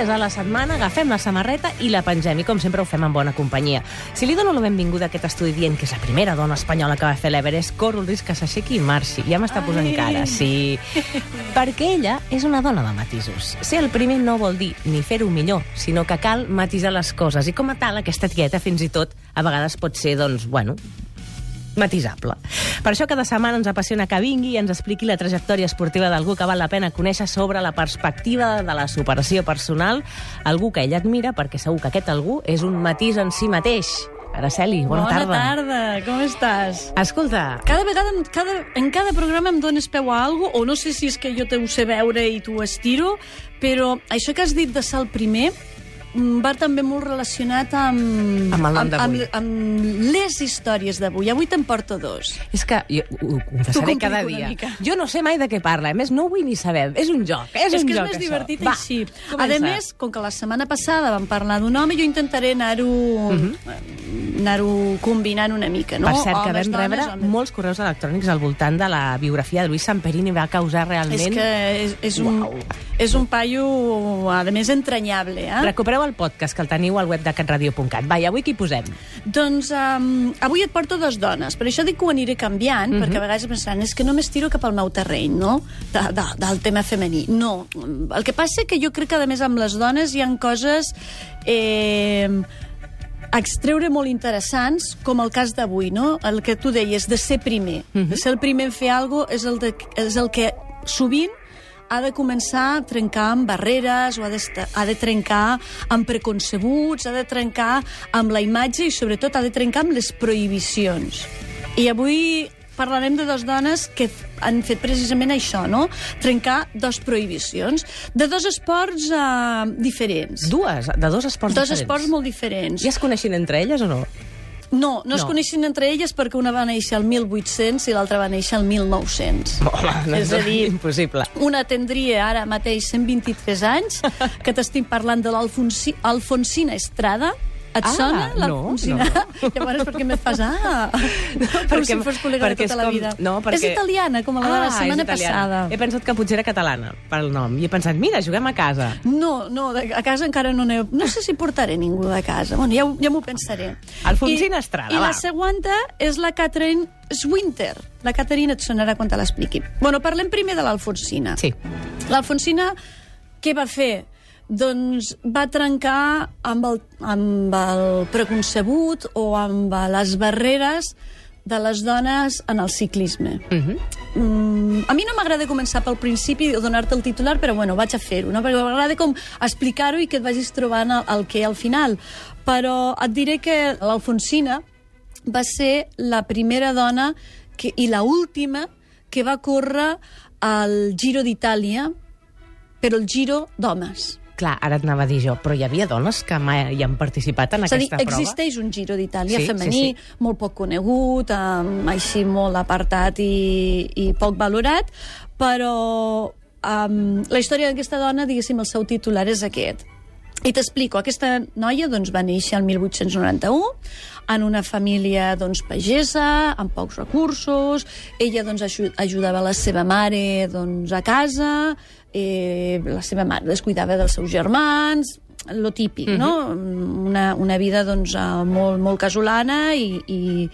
dies a la setmana agafem la samarreta i la pengem, i com sempre ho fem en bona companyia. Si li dono la benvinguda a aquest estudi dient que és la primera dona espanyola que va fer l'Everest, corro el risc que s'aixequi i marxi. Ja m'està posant Ai. cara, sí. Perquè ella és una dona de matisos. Ser el primer no vol dir ni fer-ho millor, sinó que cal matisar les coses. I com a tal, aquesta etiqueta fins i tot a vegades pot ser, doncs, bueno, matisable. Per això cada setmana ens apassiona que vingui i ens expliqui la trajectòria esportiva d'algú que val la pena conèixer sobre la perspectiva de la superació personal, algú que ella admira perquè segur que aquest algú és un matís en si mateix. Araceli, bona, Bona tarda. tarda, com estàs? Escolta, Cada vegada, en cada, en cada programa em dones peu a algo, o no sé si és que jo t'ho sé veure i t'ho estiro, però això que has dit de ser el primer va també molt relacionat amb, Amb el nom d'avui. amb, amb les històries d'avui. Avui te'n porto dos. és que jo ho, confessaré cada dia. Jo no sé mai de què parla, a més no ho vull ni saber. És un joc, és, és un que és joc, més això. divertit Va, així. comença. A més, com que la setmana passada vam parlar d'un home, jo intentaré anar-ho anar-ho combinant una mica, no? Mhm. Per cert, que Homes, vam dones, rebre homes. molts correus electrònics al voltant de la biografia de Luis Samperini va causar realment... És que és, és, un, Uau. és un paio, a més, entranyable, eh? Recupereu el podcast, que el teniu al web de catradio.cat. Va, i avui qui posem? Doncs um, avui et porto dos dones, per això dic que ho aniré canviant, Mhm. perquè a vegades pensaran, és que només tiro cap al meu terreny, no?, de, de, del tema femení. No, el que passa que jo crec que, a més, amb les dones hi han coses... Eh, extreure molt interessants, com el cas d'avui, no? El que tu deies, de ser primer. Mhm. De ser el primer en fer alguna cosa és el, de, és el que sovint ha de començar a trencar amb barreres o ha de, ha de trencar amb preconcebuts, ha de trencar amb la imatge i sobretot ha de trencar amb les prohibicions. I avui parlarem de dues dones que han fet precisament això, no? Trencar dos prohibicions de dos esports eh, diferents. Dues, de dos esports Dos diferents. esports molt diferents. Ja es coneixen entre elles o no? No, no, no es No. coneixen entre elles perquè una va néixer el 1800 i l'altra va néixer el 1900. Home, És a dir, impossible. Una tindria ara mateix 123 anys, que t'estic parlant de l'Alfonsina Estrada. Et Ah, sona no, l'Alfonsina? no. Llavors, per què me fas ah? No, com perquè- si fos col·lega de tota la com- vida. no, perquè- És italiana, com la de la Ah, és setmana passada. He pensat que potser era catalana, pel nom. I he pensat, mira, juguem a casa. No, no, a casa encara no n'he... No sé si portaré ningú de casa. Bueno, ja, ja m'ho pensaré. Alfonsina I, Estrada, I va. la següent és la Catherine Swinter. La Caterina et sonarà quan te l'expliqui. Bueno, parlem primer de l'Alfonsina. Sí. L'Alfonsina, què va fer? Doncs va trencar amb el, amb el preconcebut o amb les barreres de les dones en el ciclisme. Mhm. Mm, a mi no m'agrada començar pel principi o donar-te el titular, però bueno, vaig a fer-ho, no? perquè m'agrada com explicar-ho i que et vagis trobant el, el que al final. Però et diré que l'Alfonsina va ser la primera dona que, i la última que va córrer al Giro d'Itàlia, però el Giro d'homes. Clar, ara et anava a dir jo, però hi havia dones que mai hi han participat en És a dir, aquesta prova? existeix un Giro d'Itàlia Sí, femení, sí, molt poc conegut, um, així molt apartat i, i poc valorat, però um, la història d'aquesta dona, diguéssim, el seu titular és aquest. I t'explico, aquesta noia doncs, va néixer el 1891 en una família doncs, pagesa, amb pocs recursos, ella doncs, aju- ajudava la seva mare doncs, a casa, eh, la seva mare les cuidava dels seus germans, lo típic, mm -hmm. no? Una, una vida doncs, eh, molt, molt casolana i, i,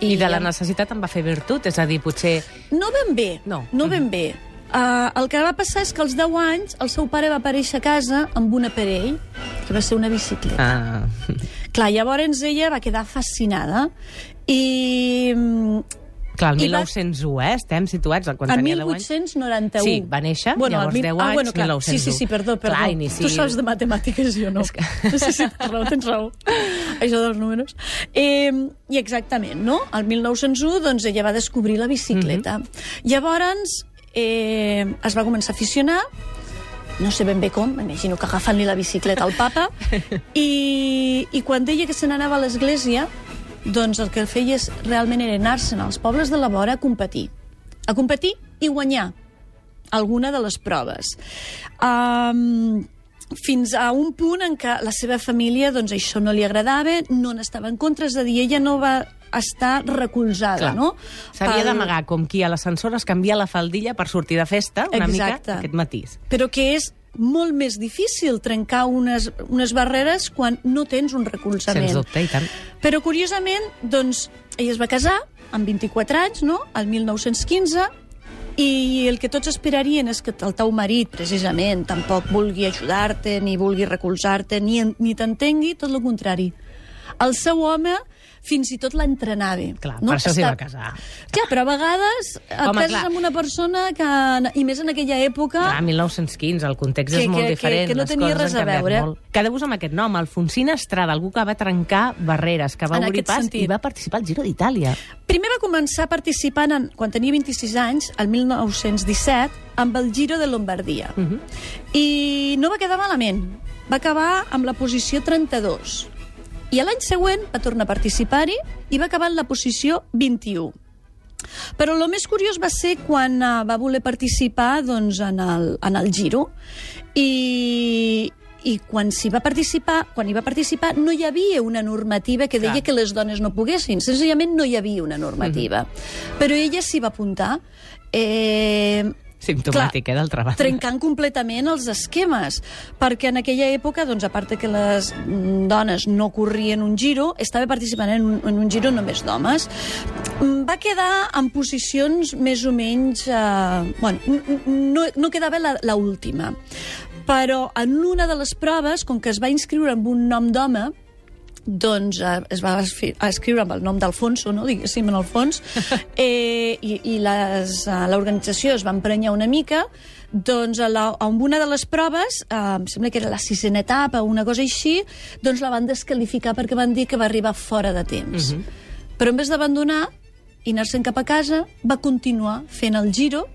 I de la necessitat en va fer virtut, és a dir, potser... no ben bé, No. no ben bé. Uh, el que va passar és que als 10 anys el seu pare va aparèixer a casa amb un aparell, que va ser una bicicleta. Ah, Clar, llavors ella va quedar fascinada i mm, clar, el I va- 1901, eh? Estem situats quan en tenia 10 anys. 1891... Sí, va néixer, bueno, llavors mil- 10 ah, anys, bueno, clar, 1901. Sí, sí, sí, perdó, perdó. Clar, inici- Tu saps de matemàtiques, jo no. És que- Sí, sí, tens raó, tens raó. Això dels números. Eh, I exactament, no? El 1901, doncs, ella va descobrir la bicicleta. Mhm. Llavors, eh, es va començar a aficionar no sé ben bé com, m'imagino que agafant-li la bicicleta al papa, i, i quan deia que se n'anava a l'església, doncs el que feia és, realment era anar-se'n als pobles de la vora a competir. A competir i guanyar alguna de les proves. Um, fins a un punt en què la seva família doncs, això no li agradava, no n'estava en contra, és a dir, ella no va estar recolzada, Clar. no? S'havia Pel- d'amagar, com qui a l'ascensor es canvia la faldilla per sortir de festa, una Exacte. mica, aquest matís. Però que és molt més difícil trencar unes, unes barreres quan no tens un recolzament. Sens dubte, i tant. Però, curiosament, doncs, ella es va casar amb 24 anys, no?, el 1915, i el que tots esperarien és que el teu marit, precisament, tampoc vulgui ajudar-te, ni vulgui recolzar-te, ni, ni t'entengui, tot el contrari. El seu home fins i tot l'entrenava. Clar, per això s'hi va casar. Ja, però a vegades et Home, cases clar. amb una persona que, i més en aquella època, Clar, 1915, el context Que- és molt que- que- diferent. que no les tenia res a veure. Molt. Quedeu-vos amb aquest nom, Alfonsina Estrada, algú que va trencar barreres, que va En obrir pas sentit. i va participar al Giro d'Itàlia. Primer va començar participant, en, quan tenia 26 anys, el 1917, amb el Giro de Lombardia. Uh -huh. I no va quedar malament. Va acabar amb la posició 32. I l'any següent va tornar a participar-hi i va acabar en la posició 21. Però el més curiós va ser quan uh, va voler participar doncs, en, el, en el Giro i, i quan s'hi va participar, quan hi va participar no hi havia una normativa que deia Clar. que les dones no poguessin, senzillament no hi havia una normativa. Però ella s'hi va apuntar eh, Simptomàtic, eh, d'altra banda. trencant completament els esquemes, perquè en aquella època, doncs, a part que les dones no corrien un giro, estava participant en un, en un giro només d'homes. Va quedar en posicions més o menys... Eh, bueno, no, no quedava la, la última. Però en una de les proves, com que es va inscriure amb un nom d'home, doncs eh, es va escriure amb el nom d'Alfonso, no? diguéssim, en el fons, eh, i, i eh, l'organització es va emprenyar una mica, doncs a, la, a una de les proves, eh, em sembla que era la sisena etapa o una cosa així, doncs la van descalificar perquè van dir que va arribar fora de temps. Però en vez d'abandonar i anar-se'n cap a casa, va continuar fent el giro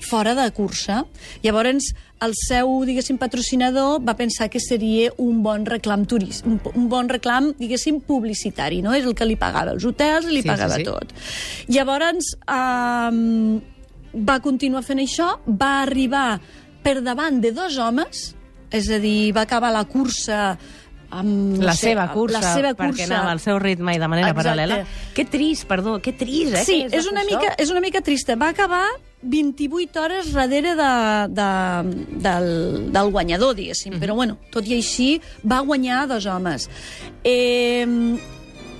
fora de cursa. Llavors, el seu, diguéssim, patrocinador va pensar que seria un bon reclam turist, un, un bon reclam, diguéssim, publicitari, no? És el que li pagava els hotels li Sí, sí, pagava sí. tot. Llavors, um, va continuar fent això, va arribar per davant de dos homes, és a dir, va acabar la cursa amb... no La sé, seva cursa, la seva perquè cursa. anava al seu ritme i de manera Exacte. paral·lela. Que trist, perdó, que trist, eh? Sí, que és de una, mica, és una mica trista. Va acabar 28 hores darrere de, de, del, del guanyador, diguéssim. Mhm. Però, bueno, tot i així, va guanyar dos homes. Eh,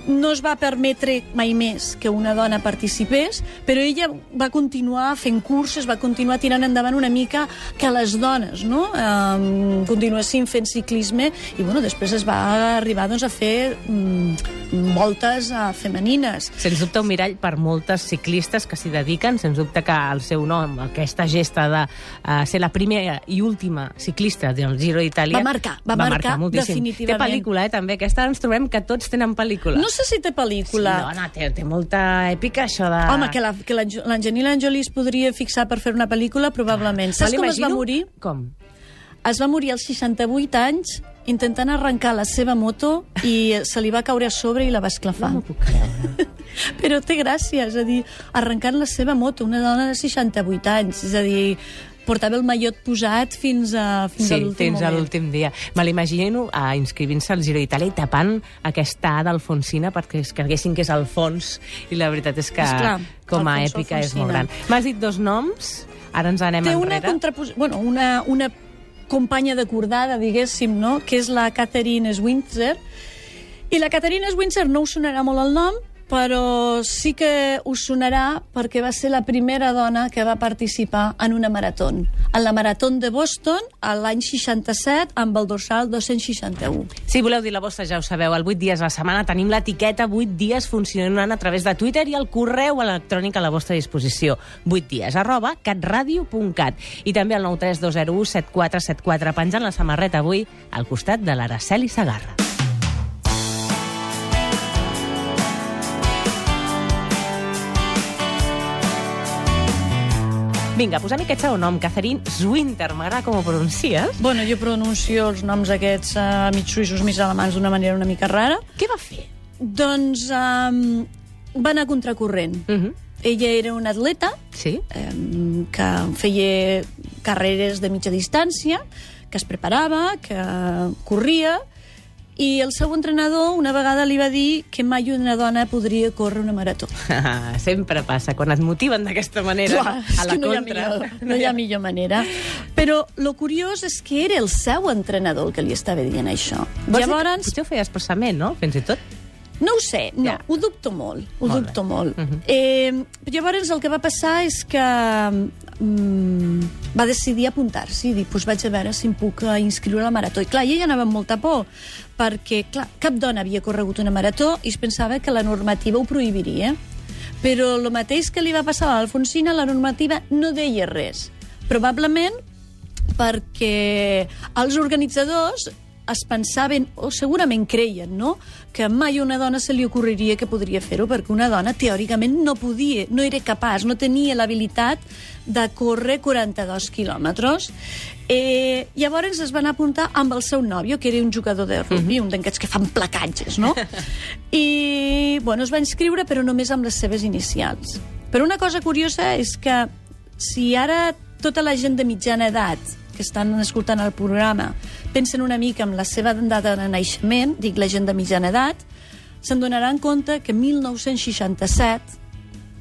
no es va permetre mai més que una dona participés, però ella va continuar fent curses, va continuar tirant endavant una mica que les dones no? um, continuessin fent ciclisme i bueno, després es va arribar doncs, a fer mm, voltes uh, femenines. Sens dubte un mirall per moltes ciclistes que s'hi dediquen, sens dubte que el seu nom, aquesta gesta de uh, ser la primera i última ciclista del Giro d'Itàlia... Va marcar, va marcar moltíssim. definitivament. Té pel·lícula, eh, també. Aquesta ens trobem que tots tenen pel·lícula. No sé si té pel·lícula. Sí, no, no, té, té molta èpica, això de... Home, que la- que l'Ange- l'Angelina Jolie es podria fixar per fer una pel·lícula, probablement. Saps Me com es va morir? Com? Es va morir als 68 anys intentant arrencar la seva moto i se li va caure a sobre i la va esclafar. No puc. Però té gràcia, és a dir, arrencant la seva moto, una dona de 68 anys, és a dir, portava el mallot posat fins a, fins a Sí, l'últim fins a moment. l'últim dia. Me l'imagino a inscrivint-se al Giro d'Itàlia i tapant aquesta A d'Alfonsina perquè es creguessin que és Alfons i la veritat és que Esclar, com a Alfonso èpica és Alfonsina. molt gran. M'has dit dos noms, ara ens anem Té una, enrere. contrapos... bueno, una, una companya d'acordada, diguéssim, no? que és la Catherine Swinzer. I la Catherine Swinzer no us sonarà molt el nom, però sí que us sonarà perquè va ser la primera dona que va participar en una marató. En la marató de Boston, l'any 67, amb el dorsal 261. Si voleu dir la vostra, ja ho sabeu, el 8 dies a la setmana tenim l'etiqueta 8 dies funcionant a través de Twitter i el correu electrònic a la vostra disposició. 8 dies arroba catradio.cat i també el 93201 7474 penjant la samarreta avui al costat de l'Araceli Sagarra. Vinga, posem aquest segon nom, Catherine Zwinter, m'agrada com ho pronuncies. Bueno, jo pronuncio els noms aquests uh, mig suïssos, mig alemans d'una manera una mica rara. Què va fer? Doncs um, va anar a contracorrent. Uh -huh. Ella era una atleta Sí? eh, que feia carreres de mitja distància, que es preparava, que corria, I el seu entrenador una vegada li va dir que mai una dona podria córrer una marató. Sempre passa, quan es motiven d'aquesta manera, Clar, a la no contra... Hi millor, no hi ha millor manera. Però lo curiós és que era el seu entrenador el que li estava dient això. Vols Llavors, Potser ho feia expressament, no? Fins i tot. no ho sé, no, Ja. ho dubto molt, ho Molt dubto bé. molt. Mhm. eh, llavors el que va passar és que mm, va decidir apuntar-s'hi i dir, doncs vaig a veure si em puc eh, inscriure a la marató. I clar, ella anava amb molta por, perquè clar, cap dona havia corregut una marató i es pensava que la normativa ho prohibiria. Però el mateix que li va passar a l'Alfonsina, la normativa no deia res. Probablement perquè els organitzadors es pensaven, o segurament creien, no?, que mai una dona se li ocorreria que podria fer-ho, perquè una dona, teòricament, no podia, no era capaç, no tenia l'habilitat de córrer 42 quilòmetres. Eh, llavors es van apuntar amb el seu nòvio, que era un jugador de rugby, un d'aquests que fan placatges, no? I, bueno, es va inscriure, però només amb les seves inicials. Però una cosa curiosa és que si ara tota la gent de mitjana edat que estan escoltant el programa pensen una mica en la seva data de naixement, dic la gent de mitjana edat, se'n donaran compte que 1967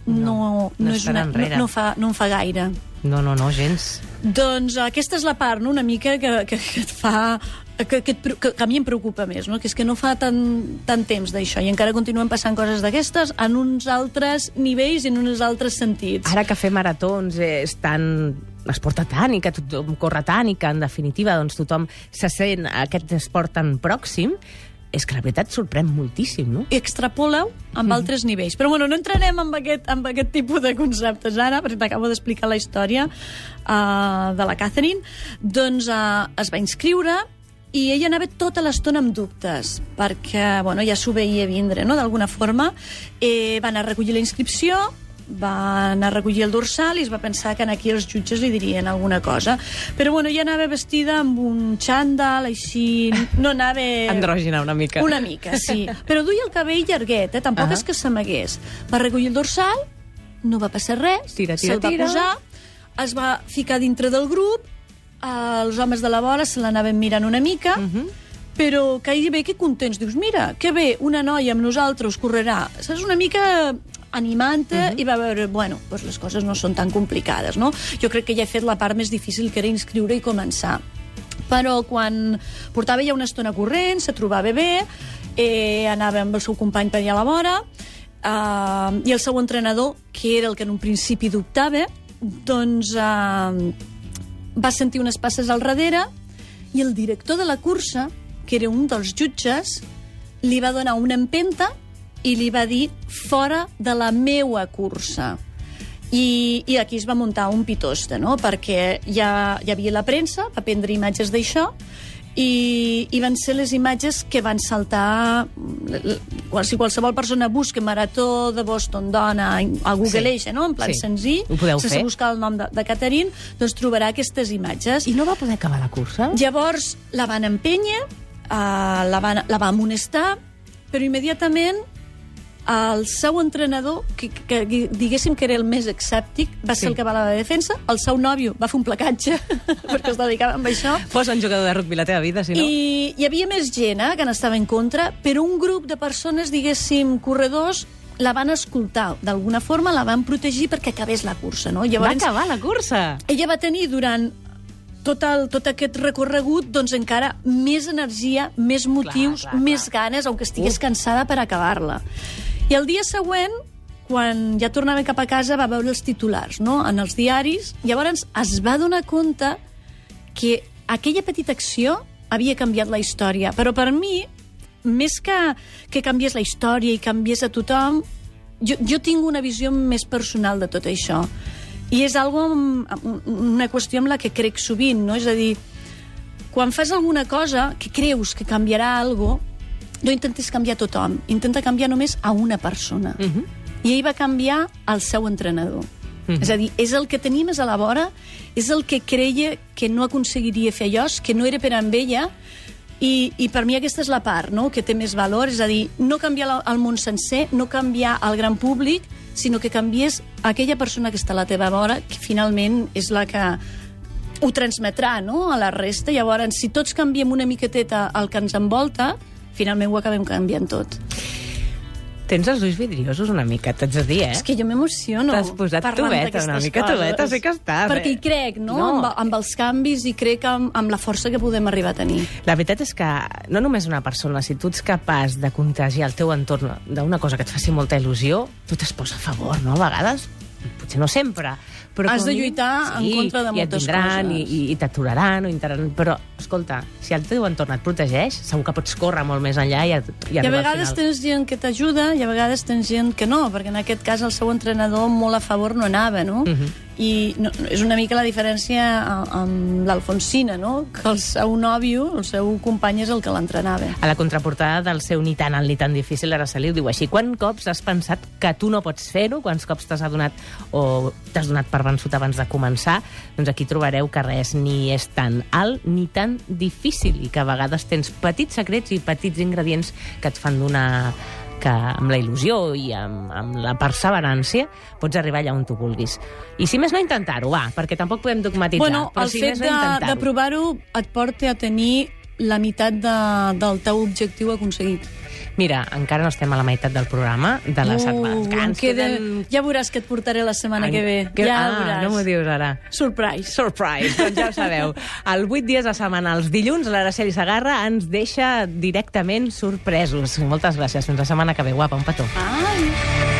no, no, no és una, no, no, fa, no en fa gaire. No, no, no, gens. Doncs aquesta és la part, no?, una mica que, que, que et fa... Que, que, que, que a mi em preocupa més, no? que és que no fa tant, tant temps d'això i encara continuen passant coses d'aquestes en uns altres nivells i en uns altres sentits. Ara que fer maratons és tan... es porta tant i que tothom corre tant i que, en definitiva, doncs, tothom se sent aquest esport tan pròxim, és que la veritat sorprèn moltíssim, no? extrapola-ho amb altres nivells. Però bueno, no entrarem amb aquest, amb aquest tipus de conceptes ara, perquè t'acabo d'explicar la història uh, de la Catherine. Doncs uh, es va inscriure i ella anava tota l'estona amb dubtes, perquè bueno, ja s'ho veia vindre, no?, d'alguna forma. Eh, va anar a recollir la inscripció, va anar a recollir el dorsal i es va pensar que aquí els jutges li dirien alguna cosa. Però bueno, ella anava vestida amb un xandall, així... No anava... Andrògina, una mica. Una mica, sí. Però duia el cabell llarguet, eh? tampoc Ah. és que s'amagués. Va recollir el dorsal, no va passar res, Tira, tira, se'l va tira. posar, es va ficar dintre del grup, els homes de la vora se l'anaven mirant una mica, Mhm. però gairebé que contents. Dius, mira, que bé, una noia amb nosaltres correrà. Saps, una mica animant uh i va veure, bueno, doncs les coses no són tan complicades, no? Jo crec que ja he fet la part més difícil, que era inscriure i començar. Però quan portava ja una estona corrent, se trobava bé, eh, anava amb el seu company per allà a la vora, eh, i el seu entrenador, que era el que en un principi dubtava, doncs eh, va sentir unes passes al darrere i el director de la cursa, que era un dels jutges, li va donar una empenta i li va dir fora de la meua cursa. I, I aquí es va muntar un pitoste, no? perquè ja hi havia la premsa, va prendre imatges d'això, i, i van ser les imatges que van saltar si qualsevol persona busca Marató de Boston dona a Google Sí. no? en plan Sí. senzill sense fer. buscar el nom de, de Catherine doncs trobarà aquestes imatges I no va poder acabar la cursa? Llavors la van empènyer, uh, la, van, la va amonestar, però immediatament el seu entrenador, que, que diguéssim que era el més escèptic, va ser Sí. el que va a la defensa, el seu nòvio va fer un placatge, perquè es dedicava a això, Posa un jugador de rugby la teva vida, si no... i hi havia més gent eh, que n'estava en contra, però un grup de persones, diguéssim, corredors, la van escoltar. D'alguna forma la van protegir perquè acabés la cursa. No? Va Llavors, acabar la cursa! ella va tenir durant tot, el, tot aquest recorregut doncs encara més energia, més motius, clar, clar. més ganes, aunque estigués Uf. cansada per acabar-la. I el dia següent, quan ja tornava cap a casa, va veure els titulars no? en els diaris. Llavors es va donar compte que aquella petita acció havia canviat la història. Però per mi, més que, que canviés la història i canviés a tothom, jo, jo tinc una visió més personal de tot això. I és algo, una qüestió amb la que crec sovint, no? És a dir, quan fas alguna cosa que creus que canviarà algo, no intentis canviar tothom, intenta canviar només a una persona. Uh -huh. I ell va canviar el seu entrenador. Mhm. És a dir, és el que tenia més a la vora, és el que creia que no aconseguiria fer allò, que no era per amb ella, i, i per mi aquesta és la part no? que té més valor, és a dir, no canviar el món sencer, no canviar el gran públic, sinó que canvies aquella persona que està a la teva vora, que finalment és la que ho transmetrà no? a la resta. Llavors, si tots canviem una miqueteta el que ens envolta, finalment ho acabem canviant tot. Tens els ulls vidriosos una mica, t'haig de dir, eh? És que jo m'emociono. T'has posat tubeta, una mica coses. tubeta, sí que estàs, eh? Perquè hi crec, no? No. Amb, amb els canvis i crec amb, amb la força que podem arribar a tenir. La veritat és que no només una persona, si tu ets capaç de contagiar el teu entorn d'una cosa que et faci molta il·lusió, tu t'es posa a favor, no? A vegades, potser no sempre, però... Has de lluitar en contra de i et moltes vindran, coses. I, i, i t'aturaran, o intentaran... Però, escolta, si el teu entorn et protegeix, segur que pots córrer molt més enllà i, i I a vegades tens gent que t'ajuda i a vegades tens gent que no, perquè en aquest cas el seu entrenador molt a favor no anava, no? Mhm. I no, no, és una mica la diferència amb l'Alfonsina, no? Que el seu nòvio, el seu company, és el que l'entrenava. A la contraportada del seu Ni tan alt ni tan difícil, Araceli ho diu així. Quant cops has pensat que tu no pots fer-ho? Quants cops t'has adonat o t'has donat per vençut abans de començar? Doncs aquí trobareu que res ni és tan alt ni tan difícil i que a vegades tens petits secrets i petits ingredients que et fan donar que amb la il·lusió i amb, amb la perseverància pots arribar allà on tu vulguis. I si més no, intentar-ho, va, perquè tampoc podem dogmatitzar. Bueno, però el si fet més no, de, de provar-ho et porta a tenir la meitat de, del teu objectiu aconseguit. Mira, encara no estem a la meitat del programa, de la setmana. Uh, Que em ens queda... queden... Ja veuràs que et portaré la setmana que ve. Que... Ja ah, veuràs. no m'ho dius ara. Surprise. Surprise, doncs ja ho sabeu. El 8 dies a setmana, els dilluns, l'Araceli Sagarra ens deixa directament sorpresos. Moltes gràcies. Fins la setmana que ve, guapa. Un petó. Ai.